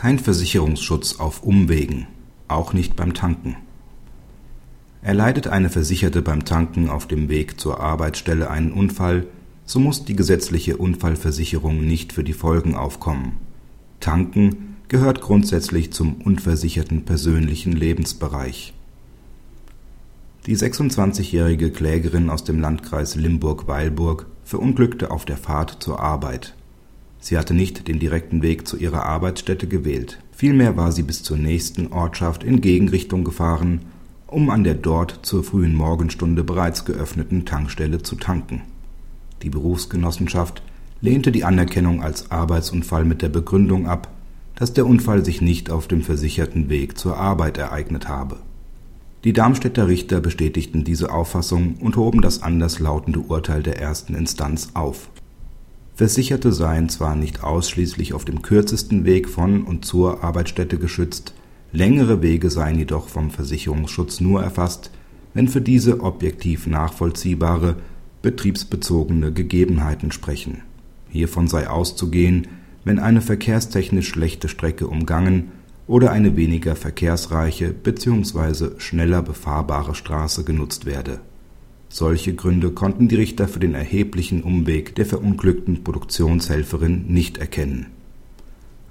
Kein Versicherungsschutz auf Umwegen, auch nicht beim Tanken. Erleidet eine Versicherte beim Tanken auf dem Weg zur Arbeitsstelle einen Unfall, so muss die gesetzliche Unfallversicherung nicht für die Folgen aufkommen. Tanken gehört grundsätzlich zum unversicherten persönlichen Lebensbereich. Die 26-jährige Klägerin aus dem Landkreis Limburg-Weilburg verunglückte auf der Fahrt zur Arbeit. Sie hatte nicht den direkten Weg zu ihrer Arbeitsstätte gewählt, vielmehr war sie bis zur nächsten Ortschaft in Gegenrichtung gefahren, um an der dort zur frühen Morgenstunde bereits geöffneten Tankstelle zu tanken. Die Berufsgenossenschaft lehnte die Anerkennung als Arbeitsunfall mit der Begründung ab, dass der Unfall sich nicht auf dem versicherten Weg zur Arbeit ereignet habe. Die Darmstädter Richter bestätigten diese Auffassung und hoben das anderslautende Urteil der ersten Instanz auf Versicherte seien zwar nicht ausschließlich auf dem kürzesten Weg von und zur Arbeitsstätte geschützt, längere Wege seien jedoch vom Versicherungsschutz nur erfasst, wenn für diese objektiv nachvollziehbare, betriebsbezogene Gegebenheiten sprechen. Hiervon sei auszugehen, wenn eine verkehrstechnisch schlechte Strecke umgangen oder eine weniger verkehrsreiche bzw. schneller befahrbare Straße genutzt werde solche Gründe konnten die Richter für den erheblichen Umweg der verunglückten Produktionshelferin nicht erkennen.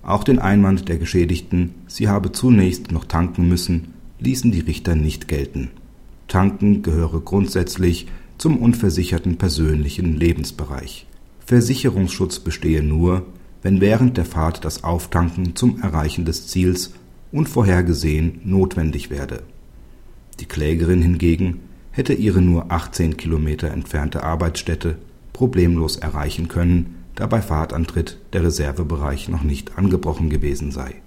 Auch den Einwand der Geschädigten, sie habe zunächst noch tanken müssen, ließen die Richter nicht gelten. Tanken gehöre grundsätzlich zum unversicherten persönlichen Lebensbereich. Versicherungsschutz bestehe nur, wenn während der Fahrt das Auftanken zum Erreichen des Ziels unvorhergesehen notwendig werde. Die Klägerin hingegen hätte ihre nur 18 Kilometer entfernte Arbeitsstätte problemlos erreichen können, da bei Fahrtantritt der Reservebereich noch nicht angebrochen gewesen sei